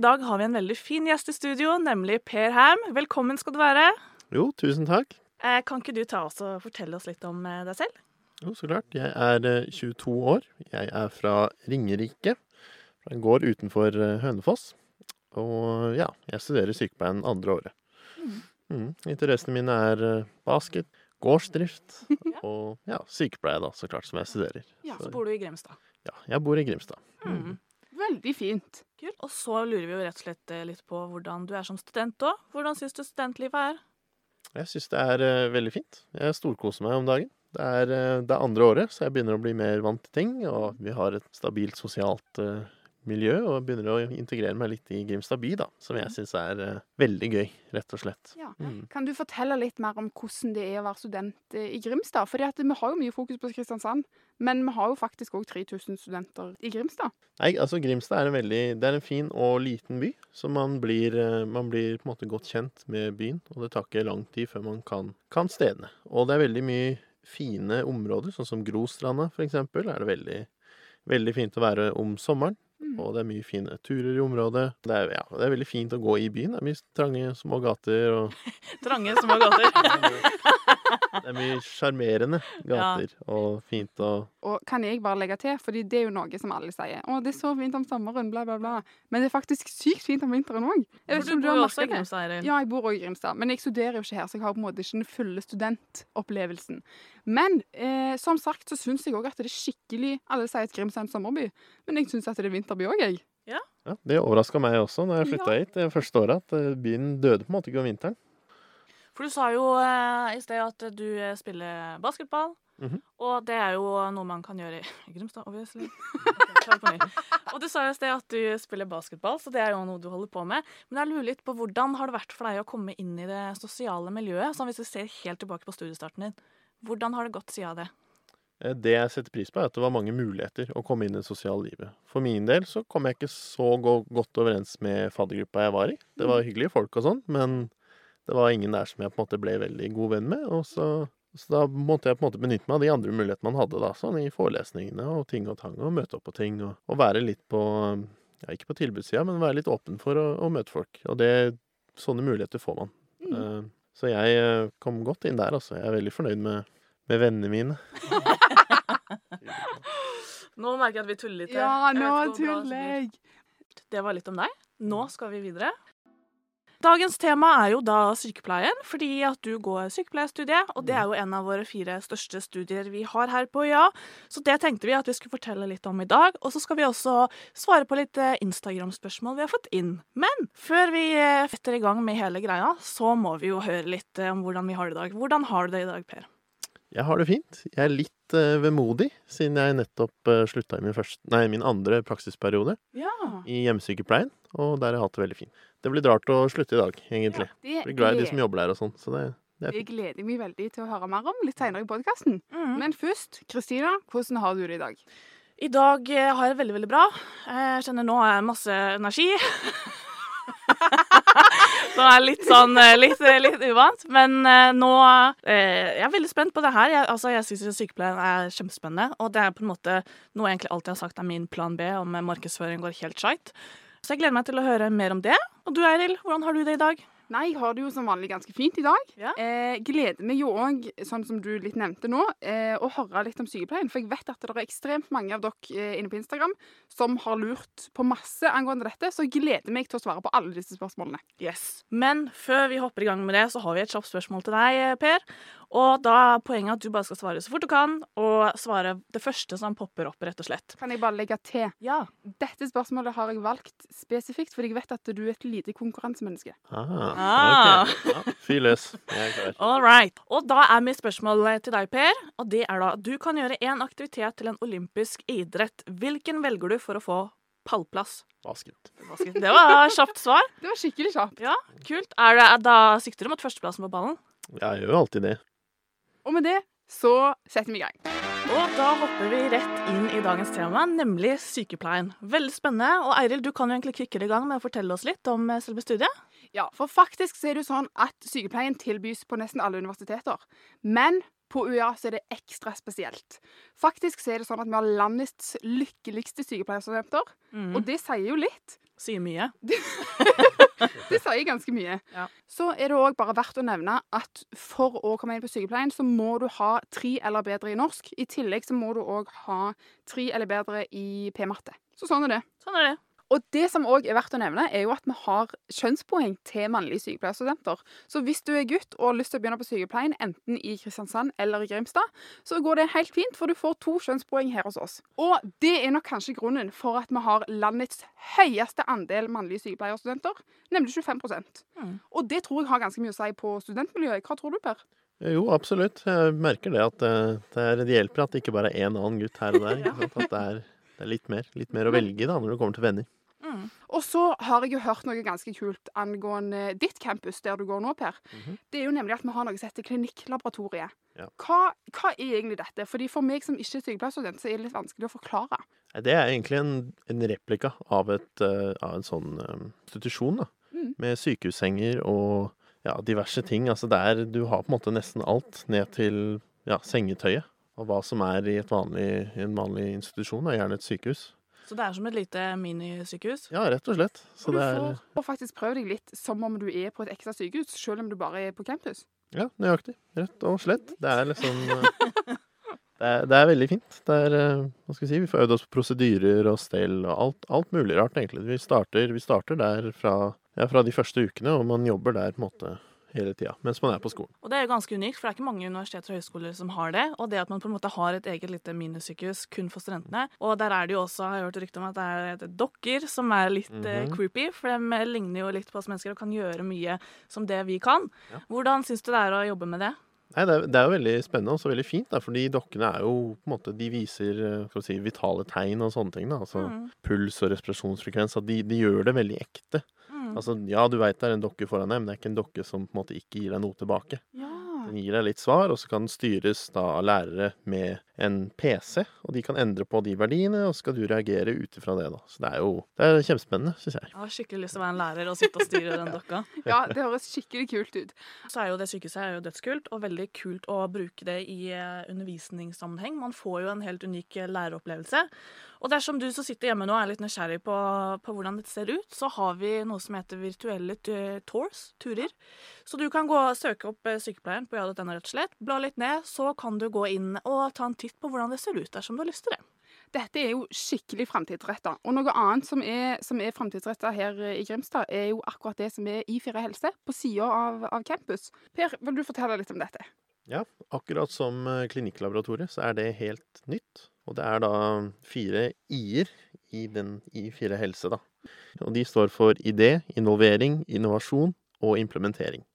i dag har vi en veldig fin gjest i studio, nemlig Per Ham. Velkommen skal du være. Jo, tusen takk. Eh, kan ikke du ta oss og fortelle oss litt om eh, deg selv? Jo, så klart. Jeg er eh, 22 år. Jeg er fra Ringerike. Fra en gård utenfor eh, Hønefoss. Og ja, jeg studerer sykepleien andre året. Mm. Interessene mine er eh, basket, gårdsdrift og ja, sykepleie, da, så klart, som jeg studerer. Ja, Så bor du i Grimstad. Ja, jeg bor i Grimstad. Mm. Veldig fint. Kult. Og så lurer vi jo rett og slett eh, litt på hvordan du er som student òg. Hvordan syns du studentlivet er? Jeg syns det er uh, veldig fint. Jeg storkoser meg om dagen. Det er, uh, det er andre året, så jeg begynner å bli mer vant til ting. Og vi har et stabilt sosialt eh, miljø, og begynner å integrere meg litt i Grimstad by, da. Som jeg syns er uh, veldig gøy, rett og slett. Ja. Mm. Kan du fortelle litt mer om hvordan det er å være student eh, i Grimstad? Fordi at vi har jo mye fokus på Kristiansand, men vi har jo faktisk òg 3000 studenter i Grimstad. Nei, altså Grimstad er en veldig Det er en fin og liten by, så man blir, eh, man blir på en måte godt kjent med byen. Og det tar ikke lang tid før man kan, kan stedene. Og det er veldig mye fine områder, sånn som Grostranda eksempel, er det veldig, veldig fint å være om sommeren. Mm. Og det er mye fine turer i området. Det er, ja, det er veldig fint å gå i byen. Det er mye trange, små gater, og Trange, små gater. det er mye sjarmerende gater. Og fint og Og kan jeg bare legge til, fordi det er jo noe som alle sier. 'Å, det er så fint om sommeren', bla, bla, bla. Men det er faktisk sykt fint om vinteren òg. Du bor jo også i Grimstad, Eirin. Ja, jeg bor òg i Grimstad, men jeg studerer jo ikke her, så jeg har på en måte ikke den fulle studentopplevelsen. Men eh, som sagt så syns jeg òg at det er skikkelig Alle sier at Grimstad er en sommerby, men jeg syns at det er vinterby òg, jeg. ja, Det overraska meg også når jeg flytta Ja. hit det første året, at eh, byen døde på en måte ikke om vinteren. For du sa jo eh, i sted at du eh, spiller basketball. Mhm. Og det er jo noe man kan gjøre i Grimstad, obviously. Og du sa jo i sted at du spiller basketball, så det er jo noe du holder på med. Men jeg lurer litt på hvordan har det vært for deg å komme inn i det sosiale miljøet? Sånn hvis du ser helt tilbake på studiestarten din. Hvordan har det gått siden det? Eh, Det jeg setter pris på, er at det var mange muligheter å komme inn i det sosiale livet. For min del så kom jeg ikke så godt overens med faddergruppa jeg var i. Det var hyggelige folk og sånn, men det var ingen der som jeg på en måte ble veldig god venn med. Og så, så da måtte jeg på en måte benytte meg av de andre mulighetene man hadde, da, sånn i forelesningene og ting og tang, og møte opp på ting, og, og være litt på Ja, ikke på tilbudssida, men være litt åpen for å, å møte folk. Og det Sånne muligheter får man. Mm. Uh, Så jeg eh, kom godt inn der, altså. Jeg er veldig fornøyd med, med vennene mine. Nå merker jeg at vi tuller litt. Ja, nå tuller jeg. Det var litt om deg. Nå skal vi videre. Dagens tema er jo da sykepleien, fordi at du går sykepleierstudiet, og det er jo en av våre fire største studier vi har her på Ja. Så det tenkte vi at vi skulle fortelle litt om i dag, og så skal vi også svare på litt eh, Instagram-spørsmål vi har fått inn. Men før vi eh, setter i gang med hele greia, så må vi jo høre litt eh, om hvordan vi har det i dag. Hvordan har du det i dag, Per? Jeg har det fint. Jeg er litt eh, vemodig, siden jeg nettopp uh, slutta i min, første, nei, min andre praksisperiode Ja. i hjemmesykepleien, og der har jeg hatt det veldig fint. Det blir rart å slutte i dag, egentlig. Det, blir glad i de som jobber der og sånn, så det, det er det fint. gleder jeg meg veldig til å høre mer om litt senere i podkasten. Mm. Men først, Kristina, hvordan har du det i dag? I dag eh, har jeg det veldig, veldig bra. Jeg kjenner nå har jeg masse energi. Som er litt sånn eh, litt, litt uvant. Men eh, nå eh, Jeg er veldig spent på det her. Jeg, altså, jeg syns sykepleien er kjempespennende. Og det er på en måte noe jeg egentlig alltid har sagt er min plan B om markedsføring går helt skeit. Så jeg gleder meg til å høre mer om det. Og du Eiril, hvordan har du det i dag? Nei, jeg har det jo som vanlig ganske fint i dag. Ja. Eh, gleder meg jo òg, sånn som du litt nevnte nå, eh, å høre litt om sykepleien. For jeg vet at det er ekstremt mange av dere eh, inne på Instagram som har lurt på masse angående dette, så jeg gleder meg til å svare på alle disse spørsmålene. Yes. Men før vi hopper i gang med det, så har vi et kjapt spørsmål til deg, eh, Per. Og da er poenget at du bare skal svare så fort du kan, og svare det første som popper opp, rett og slett. Kan jeg bare legge til? Ja. Dette spørsmålet har jeg valgt spesifikt fordi jeg vet at du er et lite konkurransemenneske. Ah, Ah. ok. Ja, Fyr løs. Jeg er klar. All right. Og da er mitt spørsmål til deg, Per. Og det er da Du kan gjøre én aktivitet til en olympisk idrett. Hvilken velger du for å få pallplass? Basket. Det var kjapt svar. Det var skikkelig kjapt. Ja, kult. Er det, da sikter du mot førsteplassen på ballen? Jeg gjør jo alltid det. Og med det så setter vi i gang. Og da hopper vi rett inn i dagens tema, nemlig sykepleien. Veldig spennende. Og Eiril, du kan jo egentlig kicke det i gang med å fortelle oss litt om eh, selve studiet. Ja, for faktisk så er det jo sånn at sykepleien tilbys på nesten alle universiteter. Men på UiA så er det ekstra spesielt. Faktisk så er det sånn at vi har landets lykkeligste sykepleierstudenter, Mm. og det sier jo litt. Sier mye. Det sier ganske mye. Ja. Så er det òg bare verdt å nevne at for å komme inn på sykepleien, så må du ha tre eller bedre i norsk. I tillegg så må du òg ha tre eller bedre i p-matte. Så sånn er det. Sånn er det. Og det som òg er verdt å nevne, er jo at vi har kjønnspoeng til mannlige sykepleierstudenter. Så hvis du er gutt og har lyst til å begynne på sykepleien, enten i Kristiansand eller i Grimstad, så går det helt fint, for du får to kjønnspoeng her hos oss. Og det er nok kanskje grunnen for at vi har landets høyeste andel mannlige sykepleierstudenter, nemlig 25 Mm. Og det tror jeg har ganske mye å si på studentmiljøet. Hva tror du, Per? Jo, absolutt. Jeg merker det at eh, det, er, det hjelper at det ikke bare er én annen gutt her og der. At det er, det er litt mer, litt mer å velge da, når det kommer til venner. Mm. Og så har jeg jo hørt noe ganske kult angående ditt campus, der du går nå, Per. Mhm. Det er jo nemlig at vi har noe som heter Klinikklaboratoriet. Ja. Hva, hva er egentlig dette? Fordi For meg som ikke er sykepleierstudent, så er det litt vanskelig å forklare. Det er egentlig en, en replika av, et, eh, av en sånn eh, institusjon, da. Mm. Med sykehussenger og ja, diverse ting. Altså der du har på en måte nesten alt ned til ja, sengetøyet. Og hva som er i, et vanlig, i en vanlig institusjon, da, gjerne et sykehus. Så det er som et lite minisykehus. Ja, rett og slett. Så Og du det er får, får faktisk prøve deg litt som om du er på et ekstra sykehus, selv om du bare er på campus. Ja, nøyaktig. Rett og slett. Det er liksom eh, det, er, det er veldig fint. Det er eh, Hva skal vi si, vi får øvd oss på prosedyrer og stell og alt, alt mulig rart, egentlig. Vi starter, vi starter der fra, ja, fra de første ukene, og man jobber der på en måte hele tida mens man er på skolen. Og det er jo ganske unikt, for det er ikke mange universiteter og høyskoler som har det. Og det at man på en måte har et eget lite minisykehus kun for studentene. Og der er det jo også, har jeg hørt rykte om at det er et dokker som er litt mm -hmm. creepy. For de ligner jo litt på oss mennesker og kan gjøre mye som det vi kan. Ja. Hvordan syns du det er å jobbe med det? Nei, det er, det er jo veldig spennende og så veldig fint, da, fordi dokkene er jo på en måte De viser eh, si, vitale tegn og sånne ting. da, altså Mm. Puls og respirasjonsfrekvens. At de, de gjør det veldig ekte. Altså, Ja, du veit det er en dokke foran deg, men det er ikke en dokke som på en måte ikke gir deg noe tilbake. Ja. Den gir deg litt svar, og så kan den styres da av lærere med en PC. Og de kan endre på de verdiene, og så skal du reagere ut ifra det. da. Så det er jo det er kjempespennende, syns jeg. Jeg har skikkelig lyst til å være en lærer og sitte og styre den dokka. ja, det høres skikkelig kult ut. Så er jo det sykehuset er jo dødskult, og veldig kult å bruke det i eh, undervisningssammenheng. Man får jo en helt unik eh, læreopplevelse. Og dersom du som sitter hjemme nå er litt nysgjerrig på, på hvordan dette ser ut, så har vi noe som heter virtuelle tours, turer. Så du kan gå og søke opp eh, sykepleieren på ja.no, rett og slett. Bla litt ned, så kan du gå inn og ta en titt på hvordan det ser ut dersom du har lyst til det. Dette er jo skikkelig framtidsretta. Og noe annet som er, som er framtidsretta her i Grimstad, er jo akkurat det som er I4 helse, på sida av, av campus. Per, vil du fortelle litt om dette? Ja, akkurat som eh, Klinikklaboratoriet så er det helt nytt. Og det er da fire i-er i den I4 helse, da. Og de står for idé, involvering, innovasjon og implementering.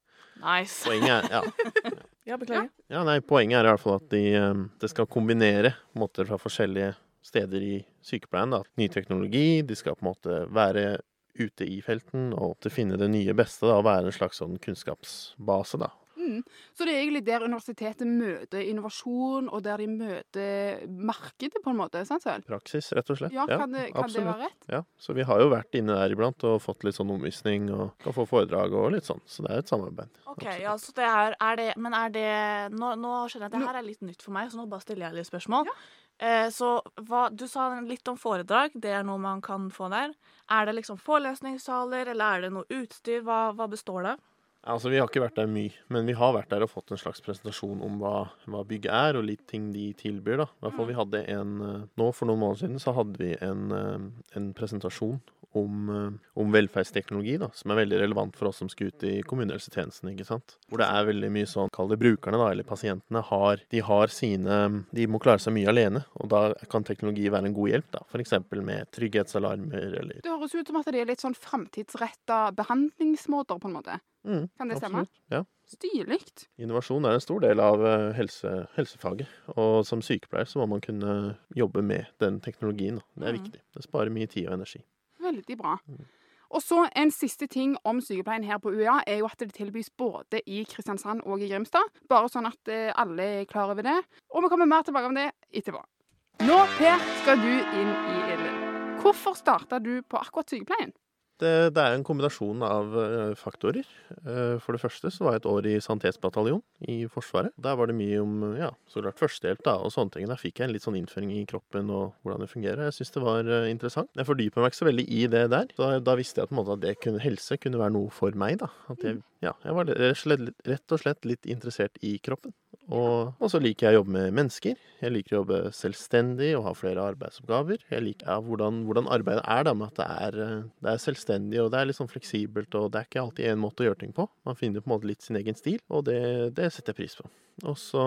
Nice. Poenget er, ja, Ja, beklager. ja, nei, poenget er i hvert fall at de, eh, det skal kombinere måter fra forskjellige steder i sykepleien. Da. Ny teknologi, de skal på en måte være ute i felten og finne det nye beste da, og være en slags sånn kunnskapsbase. da. Mm. Så det er egentlig der universitetet møter innovasjon, og der de møter markedet, på en måte. sant vel? Praksis, rett og slett. Ja, kan, det, kan det være rett? Ja, så vi har jo vært inne der iblant og fått litt sånn omvisning og kan få foredrag og litt sånn. Så det er et samarbeid. Ok, Absolutt. ja, så det er, er det Men er det Nå, nå skjønner jeg at det her er litt nytt for meg, så nå bare stiller jeg litt spørsmål. Eh, så hva, Du sa litt om foredrag. Det er noe man kan få der. Er det liksom forelesningssaler, eller er det noe utstyr? Hva, hva består det av? Altså, Vi har ikke vært der mye, men vi har vært der og fått en slags presentasjon om hva, hva bygget er, og litt ting de tilbyr. da. I hvert fall vi hadde en, eh, Nå For noen måneder siden så hadde vi en, eh, en presentasjon om, eh, om velferdsteknologi, da, som er veldig relevant for oss som skal ut i kommunehelsetjenesten. ikke sant? Hvor det er veldig mye sånn, kall det brukerne, da, eller pasientene, har, de har sine De må klare seg mye alene, og da kan teknologi være en god hjelp. da. F.eks. med trygghetsalarmer eller Det høres ut som at det er litt sånn framtidsretta behandlingsmåter, på en måte. Mm, Kan det stemme? absolutt. Ja. Stilig. Innovasjon er en stor del av eh, helse, helsefaget. Og som sykepleier så må man kunne jobbe med den teknologien. da. Det er Mm. viktig. Det sparer mye tid og energi. Veldig bra. Mm. Og så En siste ting om sykepleien her på UiA er jo at det tilbys både i Kristiansand og i Grimstad. Bare sånn at eh, alle er klar over det. Og vi kommer mer tilbake om det etterpå. Nå, Per, skal du inn i ilden. Hvorfor starta du på akkurat sykepleien? Det, det er en kombinasjon av eh, faktorer. Eh, For det første så var jeg et år i sanitetsbataljon i Forsvaret. Der var det mye om ja, så klart førstehjelp da, og sånne ting. Der fikk jeg en litt sånn innføring i kroppen og hvordan det fungerer. Jeg syns det var eh, interessant. Jeg fordyper meg ikke så veldig i det der. Da, da visste jeg på en måte at kunne, helse kunne være noe for meg. da. At jeg, ja, jeg var rett og slett litt interessert i kroppen. Og, og så liker jeg å jobbe med mennesker. Jeg liker å jobbe selvstendig og ha flere arbeidsoppgaver. Jeg liker ja, hvordan, hvordan arbeidet er, da, med at det er, eh, det er selvstendig og det er litt sånn fleksibelt. Og det er ikke alltid én måte å gjøre ting på. Man finner på en måte litt sin egen stil, og det, det setter jeg pris på. Og så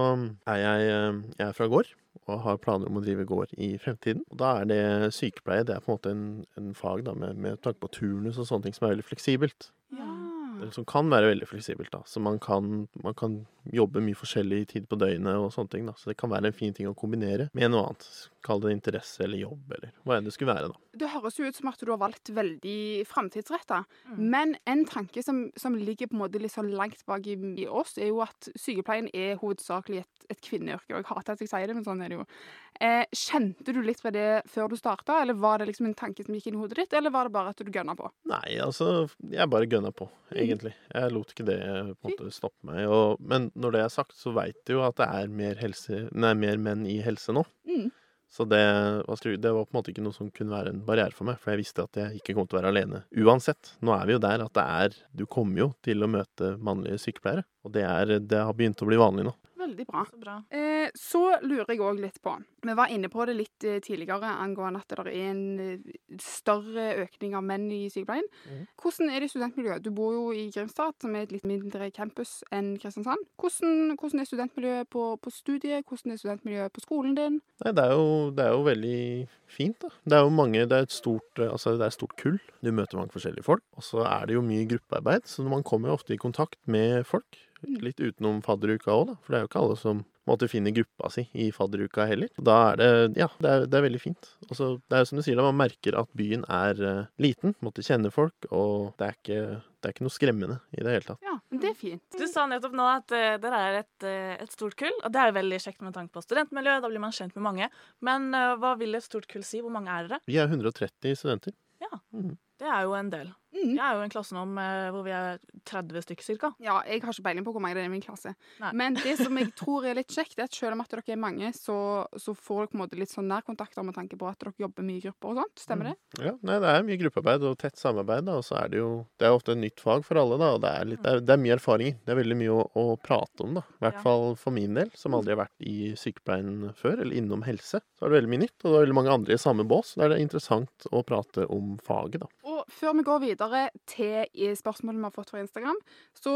er jeg, eh, jeg er fra gård og har planer om å drive gård i fremtiden. Og da er det sykepleie det er på en måte en, en fag da, med, med tanke på turnus og sånne ting som er veldig fleksibelt. Ja. Eller som kan være veldig fleksibelt. da. Så man kan, man kan jobbe mye forskjellig tid på døgnet og sånne ting. da. Så det kan være en fin ting å kombinere med noe annet. Kall det interesse eller jobb, eller hva enn det skulle være. da. Det høres jo ut som at du har valgt veldig framtidsretta. Mm. Men en tanke som, som ligger på en måte litt så langt bak i, i oss, er jo at sykepleien er hovedsakelig et, et kvinneyrke. Og jeg hater at jeg sier det, men sånn er det jo. Eh, kjente du litt på det før du starta, eller var det liksom en tanke som gikk inn i hodet ditt, eller var det bare at du gønna på? Nei, altså Jeg bare gønna på, egentlig. Jeg lot ikke det på en måte stoppe meg. Og, men når det er sagt, så veit du jo at det er mer, helse, nei, mer menn i helse nå. Mm. Så det, det var på en måte ikke noe som kunne være en barriere for meg, for jeg visste at jeg ikke kom til å være alene uansett. Nå er vi jo der at det er Du kommer jo til å møte mannlige sykepleiere, og det, er, det har begynt å bli vanlig nå. Veldig bra. Så bra. Eh, så lurer jeg òg litt på Vi var inne på det litt eh, tidligere angående at det er en eh, større økning av menn i sykepleien. Mm. Hvordan er det i studentmiljøet? Du bor jo i Grimstad, som er et litt mindre campus enn Kristiansand. Hvordan, hvordan er studentmiljøet på, på studiet? Hvordan er studentmiljøet på skolen din? Nei, det er jo, det er jo veldig fint, da. Det er jo mange Det er et stort, eh, altså det er et stort kull. Du møter mange forskjellige folk. Og så er det jo mye gruppearbeid, så man kommer jo ofte i kontakt med folk. Mm. Litt utenom fadderuka òg, da. For det er jo ikke alle som måtte finne gruppa si i fadderuka heller. Da er det Ja, det er, det er veldig fint. Også, det er jo som du sier, da, man merker at byen er uh, liten. Måtte kjenne folk, og det er ikke, det er ikke noe skremmende i det hele tatt. Ja, men det er fint. Du sa nettopp nå at uh, dere er et, uh, et stort kull, og det er veldig kjekt med tanke på studentmiljø. Da blir man kjent med mange. Men uh, hva vil et stort kull si? Hvor mange er dere? Vi er 130 studenter. Ja, Det er jo en del. Mm. Jeg er jo i en klasse nå med, hvor vi er 30 stykker cirka. Ja, jeg har ikke peiling på hvor mange det er i min klasse. Nei. Men det som jeg tror er litt kjekt, er at selv om at dere er mange, så, så får dere på en måte litt sånn nærkontakter med tanke på at dere jobber mye i grupper og sånt. Stemmer det? Ja, nei, det er mye gruppearbeid og tett samarbeid, da, og så er det jo Det er ofte et nytt fag for alle, da, og det er, litt, det er, det er mye erfaringer. Det er veldig mye å, å prate om, da. I hvert Ja. fall for min del, som aldri har vært i sykepleien før, eller innom helse. Så er det veldig mye nytt, og det er veldig mange andre i samme bås. Da er det interessant å prate om faget, da. Og før vi går videre til i spørsmålene vi har fått fra Instagram, så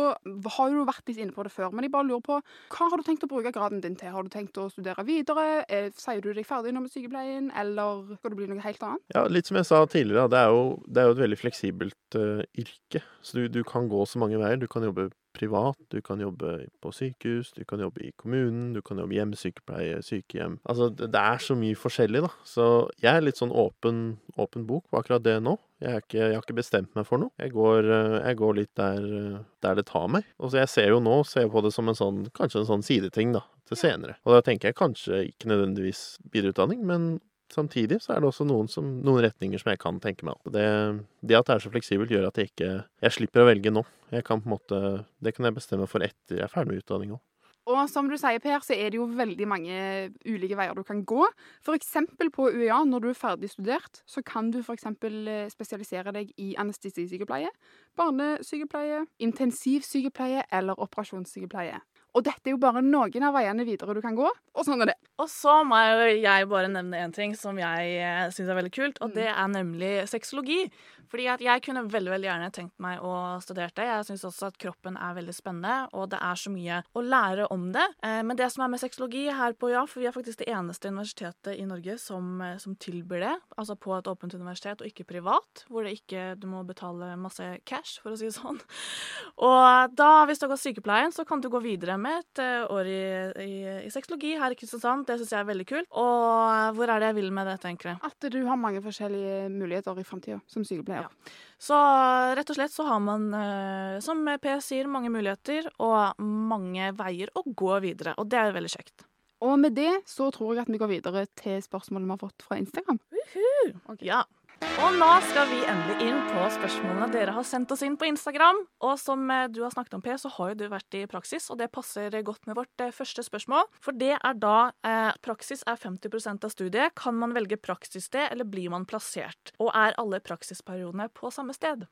har du vært litt inne på det før, men jeg bare lurer på hva har du tenkt å bruke graden din til? Har du tenkt å studere videre? Eh, Sier du deg ferdig nå med sykepleien, eller skal det bli noe helt annet? Ja, litt som jeg sa tidligere, det er jo, det er jo et veldig fleksibelt uh, yrke. Så du, du kan gå så mange veier. Du kan jobbe privat, du kan jobbe på sykehus, du kan jobbe i kommunen, du kan jobbe hjemmesykepleie, sykehjem. Altså, det, er så mye forskjellig, da. Så jeg er litt sånn åpen, åpen bok på akkurat det nå. Jeg, ikke, jeg har ikke bestemt meg for noe. Jeg går, eh, jeg går litt der, eh, der det tar meg. Og så jeg ser jo nå ser på det som en sånn, kanskje en sånn sideting, da, til senere. Og da tenker jeg kanskje ikke nødvendigvis videreutdanning, men Samtidig så er det også noen, som, noen retninger som jeg kan tenke meg opp. Det, det at det er så fleksibelt, gjør at jeg ikke Jeg slipper å velge nå. Jeg kan på en måte Det kan jeg bestemme for etter jeg er ferdig med utdanning. Og som du sier, Per, så er det jo veldig mange ulike veier du kan gå. Eksempel på UiA, når du er ferdig studert, så kan du eksempel eh, spesialisere deg i anestesisykepleie, barnesykepleie, intensivsykepleie eller operasjonssykepleie. Og dette er jo bare noen av veiene videre du kan gå, og sånn er det. Og så må jeg bare nevne en ting som jeg eh, syns er veldig kult, og det er nemlig sexologi. Fordi at jeg kunne veldig veldig gjerne tenkt meg å studere det. Jeg syns også at kroppen er veldig spennende, og det er så mye å lære om det. Eh, Men det som er med sexologi her på Ja, for vi er faktisk det eneste universitetet i Norge som, eh, som tilbyr det, altså på et åpent universitet og ikke privat, hvor det ikke du må betale masse cash, for å si det sånn. Og da, hvis du har gått sykepleien, så kan du gå videre med et eh, år i, i, i sexologi her i Kristiansand. Det syns jeg er veldig kult. Og hvor er det jeg vil med det, tenker jeg. At du har mange forskjellige muligheter i framtida som sykepleier. Så rett og slett så har man, eh, som Per sier, mange muligheter og mange veier å gå videre. Og det er veldig kjekt. Og med det så tror jeg at vi går videre til spørsmålet vi har fått fra Instagram. Ok. Ja. Og nå skal vi endelig inn på spørsmålene dere har sendt oss inn på Instagram. Og som eh, du har snakket om, Per, så har jo du vært i praksis, og det passer godt med vårt eh, første spørsmål. For det er da eh, praksis er 50% av studiet. Kan man velge praksissted, eller blir man plassert? Og er alle praksisperiodene på samme sted?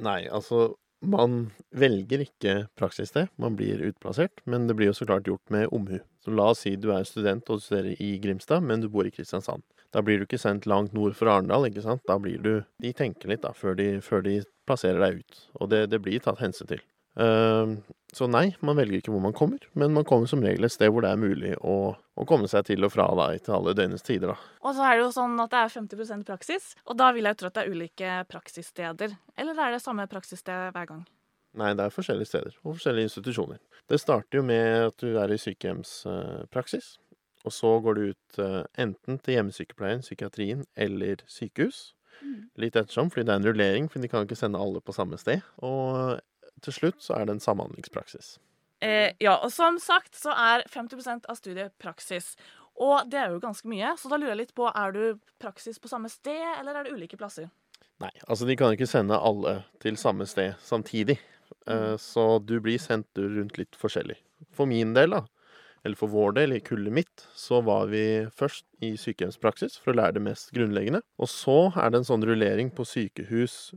Nei, altså man velger ikke praksissted, man blir utplassert, men det blir jo så klart gjort med omhu. Så la oss si du er student og studerer i Grimstad, men du bor i Kristiansand. Da blir du ikke sendt langt nord for Arendal, ikke sant. Da blir du De tenker litt, da, før de, før de plasserer deg ut. Og det, det blir tatt hensyn til. Uh, så nei, man velger ikke hvor man kommer, men man kommer som regel et sted hvor det er mulig å, å komme seg til og fra da, til alle døgnets tider. da. Og så er det jo sånn at det er 50 praksis, og da vil jeg tro at det er ulike praksissteder. Eller er det samme praksissted hver gang? Nei, det er forskjellige steder og forskjellige institusjoner. Det starter jo med at du er i sykehjemspraksis. Og så går du ut uh, enten til hjemmesykepleien, psykiatrien eller sykehus. Mm. Litt ettersom, fordi det er en rullering, for de kan ikke sende alle på samme sted. Og til slutt så er det en samhandlingspraksis. Eh, ja, og som sagt så er 50 av studiet praksis. Og det er jo ganske mye, så da lurer jeg litt på, er du praksis på samme sted, eller er det ulike plasser? Nei, altså de kan ikke sende alle til samme sted samtidig. Eh, mm. så du blir sendt rundt litt forskjellig. For min del, da, eller for vår del, i kullet mitt, så var vi først i sykehjemspraksis for å lære det mest grunnleggende. Og så er det en sånn rullering på sykehus,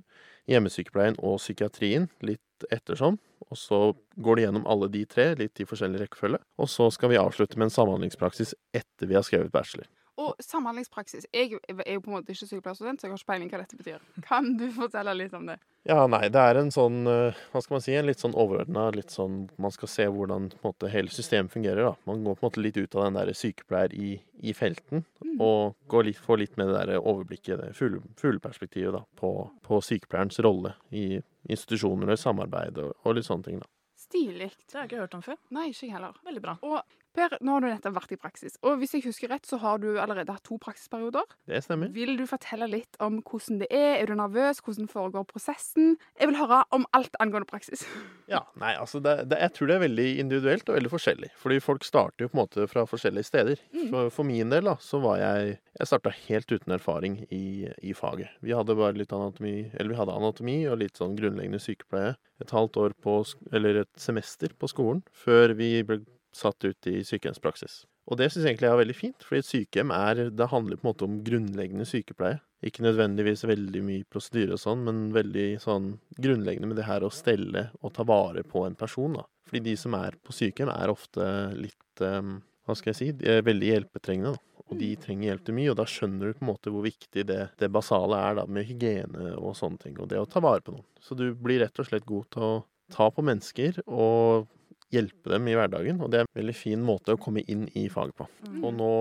hjemmesykepleien og psykiatrien, litt ettersom. Og så går det gjennom alle de tre, litt i forskjellig rekkefølge. Og så skal vi avslutte med en samhandlingspraksis etter vi har skrevet bachelor. Og samhandlingspraksis. Jeg er jo på en måte ikke sykepleierstudent, så jeg har ikke peiling hva dette betyr. Kan du fortelle litt om det? Ja, nei, det er en sånn, eh, hva skal man si, en litt sånn overordna, litt sånn Man skal se hvordan på en måte, hele systemet fungerer, da. Man går på en måte litt ut av den der sykepleier i, i felten, mm. og går litt, får litt med det der overblikket, det fugleperspektivet, da, på, på, sykepleierens rolle i institusjoner og samarbeid og, og litt sånne ting, da. Stilig. Det har jeg ikke hørt om før. Nei, ikke jeg heller. Veldig bra. Og Per, nå har du nettopp vært i praksis, og hvis jeg husker rett, så har du allerede hatt to praksisperioder. Det stemmer. Vil du fortelle litt om hvordan det er? Er du nervøs? Hvordan foregår prosessen? Jeg vil høre om alt angående praksis. Ja, nei, altså det, det, Jeg tror det er veldig individuelt og veldig forskjellig. Fordi folk starter jo på en måte fra forskjellige steder. Mm. For, for, min del da, så var jeg Jeg starta helt uten erfaring i, i, faget. Vi hadde bare litt anatomi, eller vi hadde anatomi og litt sånn grunnleggende sykepleie et halvt år på, eller et semester på skolen før vi ble satt ut i sykehjemspraksis. Og det syns jeg egentlig er veldig fint, fordi et sykehjem er, det handler på en måte om grunnleggende sykepleie. Ikke nødvendigvis veldig mye prosedyre og sånn, men veldig sånn grunnleggende med det her å stelle og ta vare på en person, da. Fordi de som er på sykehjem, er ofte litt um, Hva skal jeg si? De er veldig hjelpetrengende, da. Og de trenger hjelp til mye, og da skjønner du på en måte hvor viktig det, det basale er da, med hygiene og sånne ting, og det å ta vare på noen. Så du blir rett og slett god til å ta på mennesker og hjelpe dem i hverdagen, og det er en veldig fin måte å komme inn i faget på. Mm. Og nå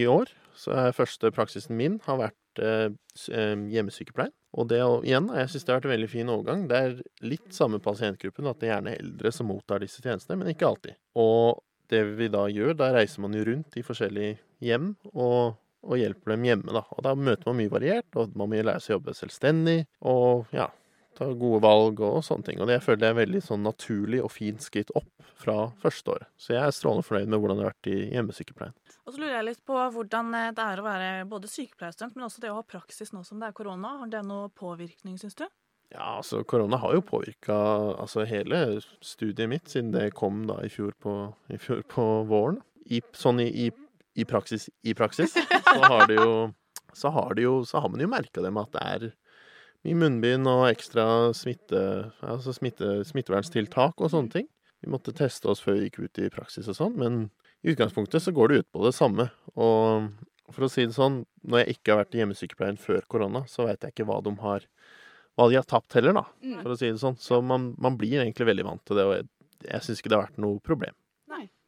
i år så er første praksisen min har vært eh, eh hjemmesykepleien. Og det igjen, jeg syns det har vært en veldig fin overgang. Det er litt samme pasientgruppen, at det er gjerne eldre som mottar disse tjenestene, men ikke alltid. Og det vi da gjør, da reiser man jo rundt i forskjellige hjem og, og hjelper dem hjemme, da. Og da møter man mye variert, og man må lære seg å jobbe selvstendig, og ja, ta gode valg og sånne ting. Og det jeg føler jeg er veldig sånn naturlig og fint skritt opp fra første året. Så jeg er strålende fornøyd med hvordan det har vært i hjemmesykepleien. Og så lurer jeg litt på hvordan eh, det er å være både sykepleierstudent, men også det å ha praksis nå som det er korona. Har det noe påvirkning, syns du? Ja, altså korona har jo påvirka altså, hele studiet mitt siden det kom da i fjor på, i fjor på våren. I, sånn i, i, i, praksis i praksis så har det jo så har, det jo, så har man jo merka det med at det er mye munnbind og ekstra smitte, altså smitte, smitteverntiltak og sånne ting. Vi måtte teste oss før vi gikk ut i praksis og sånn, men i utgangspunktet så går det ut på det samme. Og for å si det sånn, når jeg ikke har vært i hjemmesykepleien før korona, så veit jeg ikke hva de har hva de har tapt heller, da, mm. for å si det sånn. Så man, man blir egentlig veldig vant til det, og jeg, jeg syns ikke det har vært noe problem.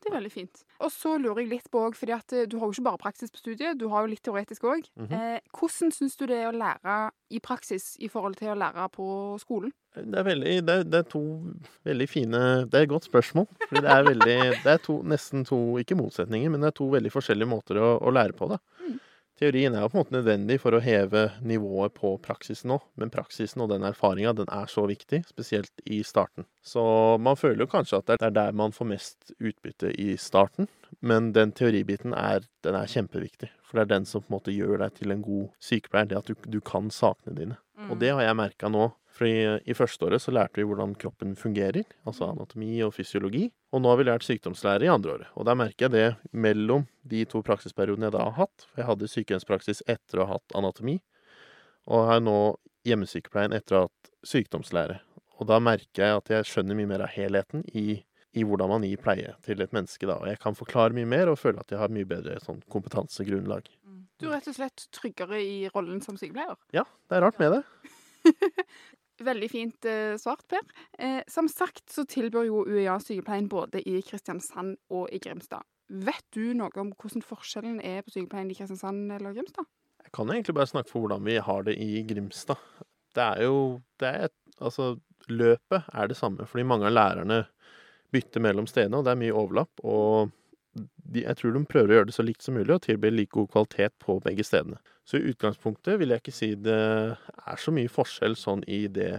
Det er veldig fint. Og så lurer jeg litt på òg, fordi at eh, du har jo ikke bare praksis på studiet, du har jo litt teoretisk òg. Mm -hmm. eh, hvordan syns du det er å lære i praksis i forhold til å lære på skolen? Det er, veldig, det er, det er to veldig fine Det er et godt spørsmål. Det er veldig Det er to, nesten to, ikke motsetninger, men det er to veldig forskjellige måter å, å lære på, da. Mm. Teorien er jo på en måte nødvendig for å heve nivået på praksisen òg, men praksisen og den erfaringa den er så viktig, spesielt i starten. Så man føler jo kanskje at det er der man får mest utbytte i starten, men den teoribiten er, den er kjempeviktig. For det er den som på en måte gjør deg til en god sykepleier. Det at du, du kan sakene dine. Og det har jeg merka nå. For i, i førsteåret så lærte vi hvordan kroppen fungerer, altså anatomi og fysiologi. Og nå har vi lært sykdomslære i andre året. Og da merker jeg det mellom de to praksisperiodene jeg da har hatt. For jeg hadde sykehjemspraksis etter å ha hatt anatomi, og har nå hjemmesykepleien etter å ha hatt sykdomslære. Og da merker jeg at jeg skjønner mye mer av helheten i, i hvordan man gir pleie til et menneske. da. Og jeg kan forklare mye mer og føle at jeg har mye bedre sånn, kompetansegrunnlag. Du er rett og slett tryggere i rollen som sykepleier. Ja, det er rart med det. Veldig fint eh, svart, Per. Eh, som sagt så tilbyr jo UiA sykepleien både i Kristiansand og i Grimstad. Vet du noe om hvordan forskjellen er på sykepleien i Kristiansand eller Grimstad? Jeg kan egentlig bare snakke for hvordan vi har det i Grimstad. Det er jo det er, Altså, løpet er det samme, fordi mange av lærerne bytter mellom stedene, og det er mye overlapp. Og de, jeg tror de prøver å gjøre det så likt som mulig, og tilby like god kvalitet på begge stedene. Så i utgangspunktet vil jeg ikke si det er så mye forskjell sånn i det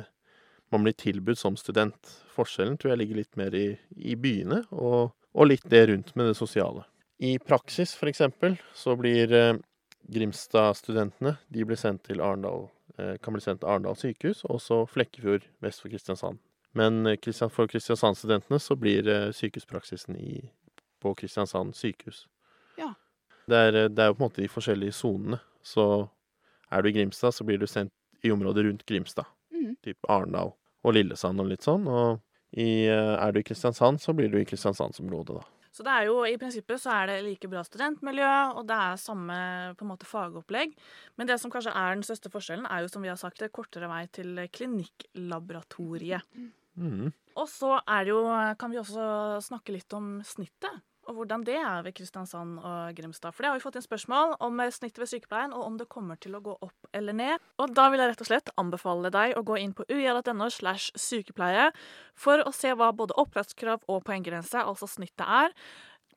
man blir tilbudt som student. Forskjellen tror jeg ligger litt mer i, i byene, og, og litt det rundt med det sosiale. I praksis, for eksempel, så blir eh, Grimstad-studentene de blir sendt til Arendal, eh, kan bli sendt til Arendal sykehus, og så Flekkefjord vest for Kristiansand. Men eh, for Kristiansand-studentene så blir eh, sykehuspraksisen i, på Kristiansand sykehus. Ja. Det er, det er jo på en måte de forskjellige sonene. Så er du i Grimstad, så blir du sendt i området rundt Grimstad. Mhm. Typ Arendal og Lillesand og litt sånn. Og i, eh, er du i Kristiansand, så blir du i Kristiansandsområdet, da. Så det er jo i prinsippet så er det like bra studentmiljø, og det er samme på en måte fagopplegg. Men det som kanskje er den største forskjellen, er jo som vi har sagt, det kortere vei til klinikklaboratoriet. Mhm. Og så jo, kan vi også snakke litt om snittet. Og hvordan det er ved Kristiansand og Grimstad. For det har vi fått inn spørsmål om snittet ved sykepleien, og om det kommer til å gå opp eller ned. Og da vil jeg rett og slett anbefale deg å gå inn på ua.no slash sykepleie for å se hva både opptakskrav og poenggrense, altså snittet, er.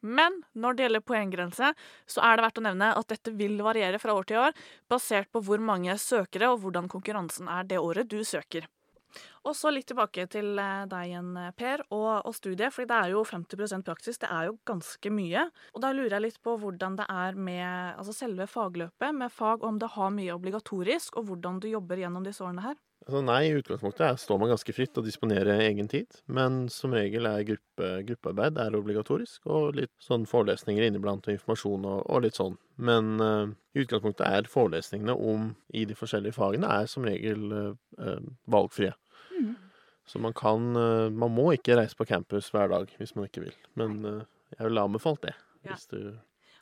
Men når det gjelder poenggrense, så er det verdt å nevne at dette vil variere fra år til år, basert på hvor mange søkere og hvordan konkurransen er det året du søker. Og så litt tilbake til eh, deg igjen, Per, og, og studiet. For det er jo 50% praksis. Det er jo ganske mye. Og da lurer jeg litt på hvordan det er med altså selve fagløpet, med fag, om det har mye obligatorisk, og hvordan du jobber gjennom disse årene her. Altså nei, i utgangspunktet er, står man ganske fritt og disponerer disponere egen tid, men som regel er gruppe, gruppearbeid er obligatorisk, og litt sånn forelesninger inniblant og informasjon og, og litt sånn. Men uh, i utgangspunktet er forelesningene om i de forskjellige fagene er som regel eh, valgfrie. Mm. Så man kan uh, Man må ikke reise på campus hver dag hvis man ikke vil, men jeg ville anbefalt det. Ja. Hvis du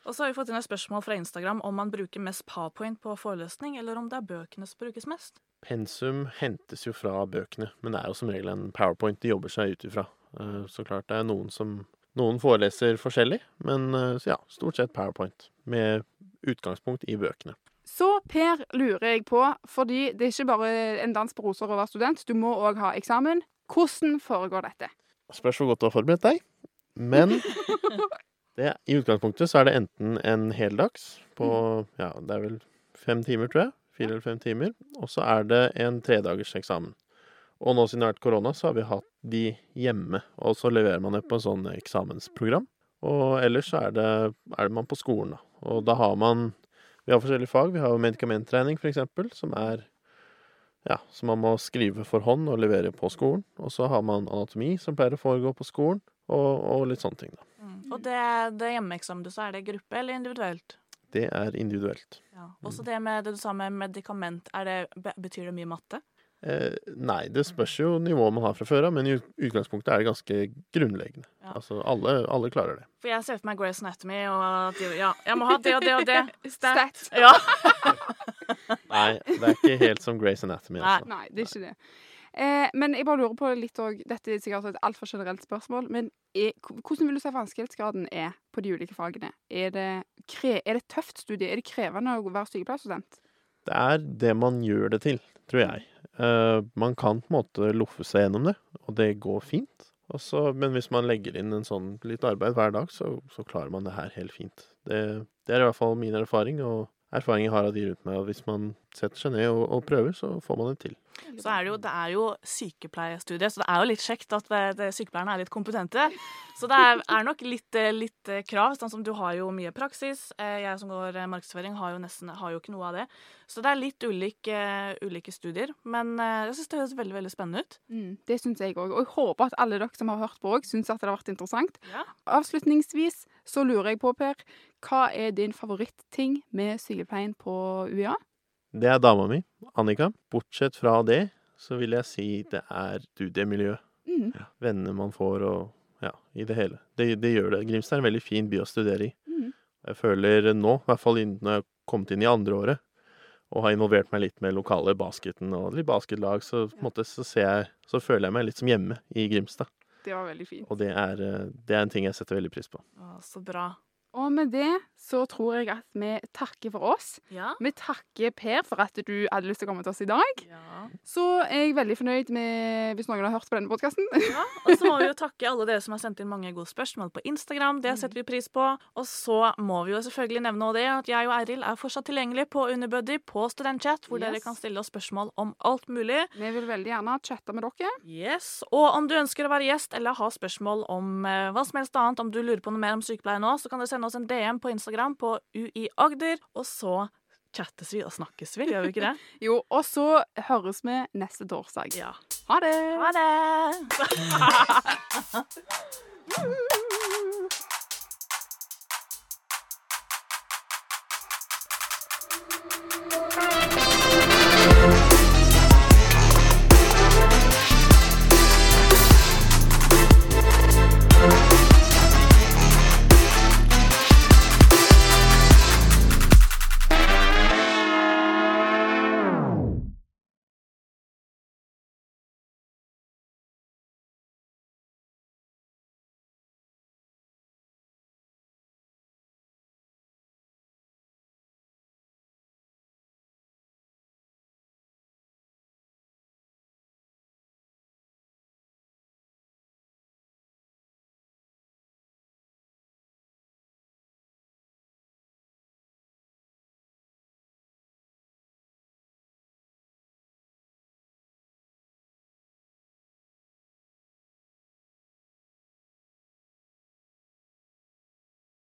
Og så har vi fått inn et spørsmål fra Instagram om man bruker mest powerpoint på forelesning, eller om det er bøkene som brukes mest. Pensum hentes jo fra bøkene, men det er jo som regel en powerpoint de jobber seg ut ifra. Eh, Så klart det er noen som Noen foreleser forskjellig, men eh, ja, stort sett powerpoint. Med utgangspunkt i bøkene. Så Per lurer jeg på, fordi det er ikke bare en dans på roser å være student, du må òg ha eksamen. Hvordan foregår dette? Spørs hvor godt du har forberedt deg. Men det, i utgangspunktet så er det enten en heldags på ja, det er vel fem timer, tror jeg. Fire eller fem timer. Og så er det en tredagers eksamen. Og nå siden det har vært korona, så har vi hatt de hjemme. Og så leverer man det på en sånn eksamensprogram. Og ellers så er det, er det man på skolen, da. Og da har man Vi har forskjellige fag. Vi har medikamentregning, eksempel, som er ja, som man må skrive for hånd og levere på skolen. Og så har man anatomi, som pleier å foregå på skolen, og, og litt sånne ting, da. Og det, det hjemmeeksamen du sa, er det gruppe eller individuelt? Det er individuelt. Ja. Også det med det du sa med medikament, er det, betyr det mye matte? Eh, nei, det spørs jo nivået man har fra før av, men i utgangspunktet er det ganske grunnleggende. Ja. Altså, alle, alle klarer det. For jeg ser for meg Grace Anatomy, og at ja, jeg må ha det og det og det. Stat. Ja. Nei, det er ikke helt som Grace Anatomy, Nei. altså. Nei, det er ikke det. Eh, men jeg bare lurer på litt òg Dette er sikkert et altfor generelt spørsmål, men er, hvordan vil du si vanskelighetsgraden er på de ulike fagene? Er det, er det tøft studie? Er det krevende å være sykepleierstudent? Det er det man gjør det til, tror jeg. Uh, man kan på en måte loffe seg gjennom det, og det går fint. Også, men hvis man legger inn en sånn litt arbeid hver dag, så, så klarer man det her helt fint. Det, det er i hvert fall min erfaring, og erfaring jeg har av de rundt meg. Og hvis man setter seg ned og, og prøver, så får man det til. Så er det jo, det er jo sykepleiestudiet, så det er jo litt kjekt at det, det, sykepleierne er litt kompetente. Så det er, er nok litt, eh, litt eh, krav. Sånn som du har jo mye praksis. Eh, Jeg som går markedsføring, har jo nesten har jo ikke noe av det. Så det er litt ulike, ulike studier. Men jeg syns det høres veldig veldig spennende ut. Mm, det syns jeg òg. Og jeg håper at alle dere som har hørt på òg, syns at det har vært interessant. Ja. Avslutningsvis så lurer jeg på, Per, hva er din favoritting med sykepleien på UiA? Det er dama mi, Annika. Bortsett fra det, så vil jeg si det er studiemiljøet. Mm. Ja, vennene man får og ja, i det hele. Det, det gjør det. Grimstad er en veldig fin by å studere i. Mm. Jeg føler nå, i hvert fall når jeg har kommet inn i andre året, og har involvert meg litt med lokale basketen og litt basketlag, så, på en måte, så, ser jeg, så føler jeg meg litt som hjemme i Grimstad. Det var veldig fint. Og det er, eh, det er en ting jeg setter veldig pris på. Å, så bra. Og med det så tror jeg at vi takker for oss. Ja. Vi takker Per for at du hadde lyst til å komme til oss i dag. ja. Så er jeg veldig fornøyd med hvis noen har hørt på denne podkasten. Ja, og så må vi jo takke alle dere som har sendt inn mange gode spørsmål på Instagram. Det setter vi pris på. Og så må vi jo selvfølgelig nevne også det at jeg og Eiril er fortsatt tilgjengelig på Unibuddy på Studentchat, hvor dere kan stille oss spørsmål om alt mulig. Vi vil veldig gjerne chatte med dere. Yes, Og om du ønsker å være gjest eller ha spørsmål om eh, hva som helst annet, om du lurer på noe mer om sykepleie nå, så kan du sende oss en DM på Instagram på UI Agder, og så chattes vi og snakkes vi, gjør vi ikke det? Jo, og så høres vi neste torsdag. Ja. Ha det! Ha det!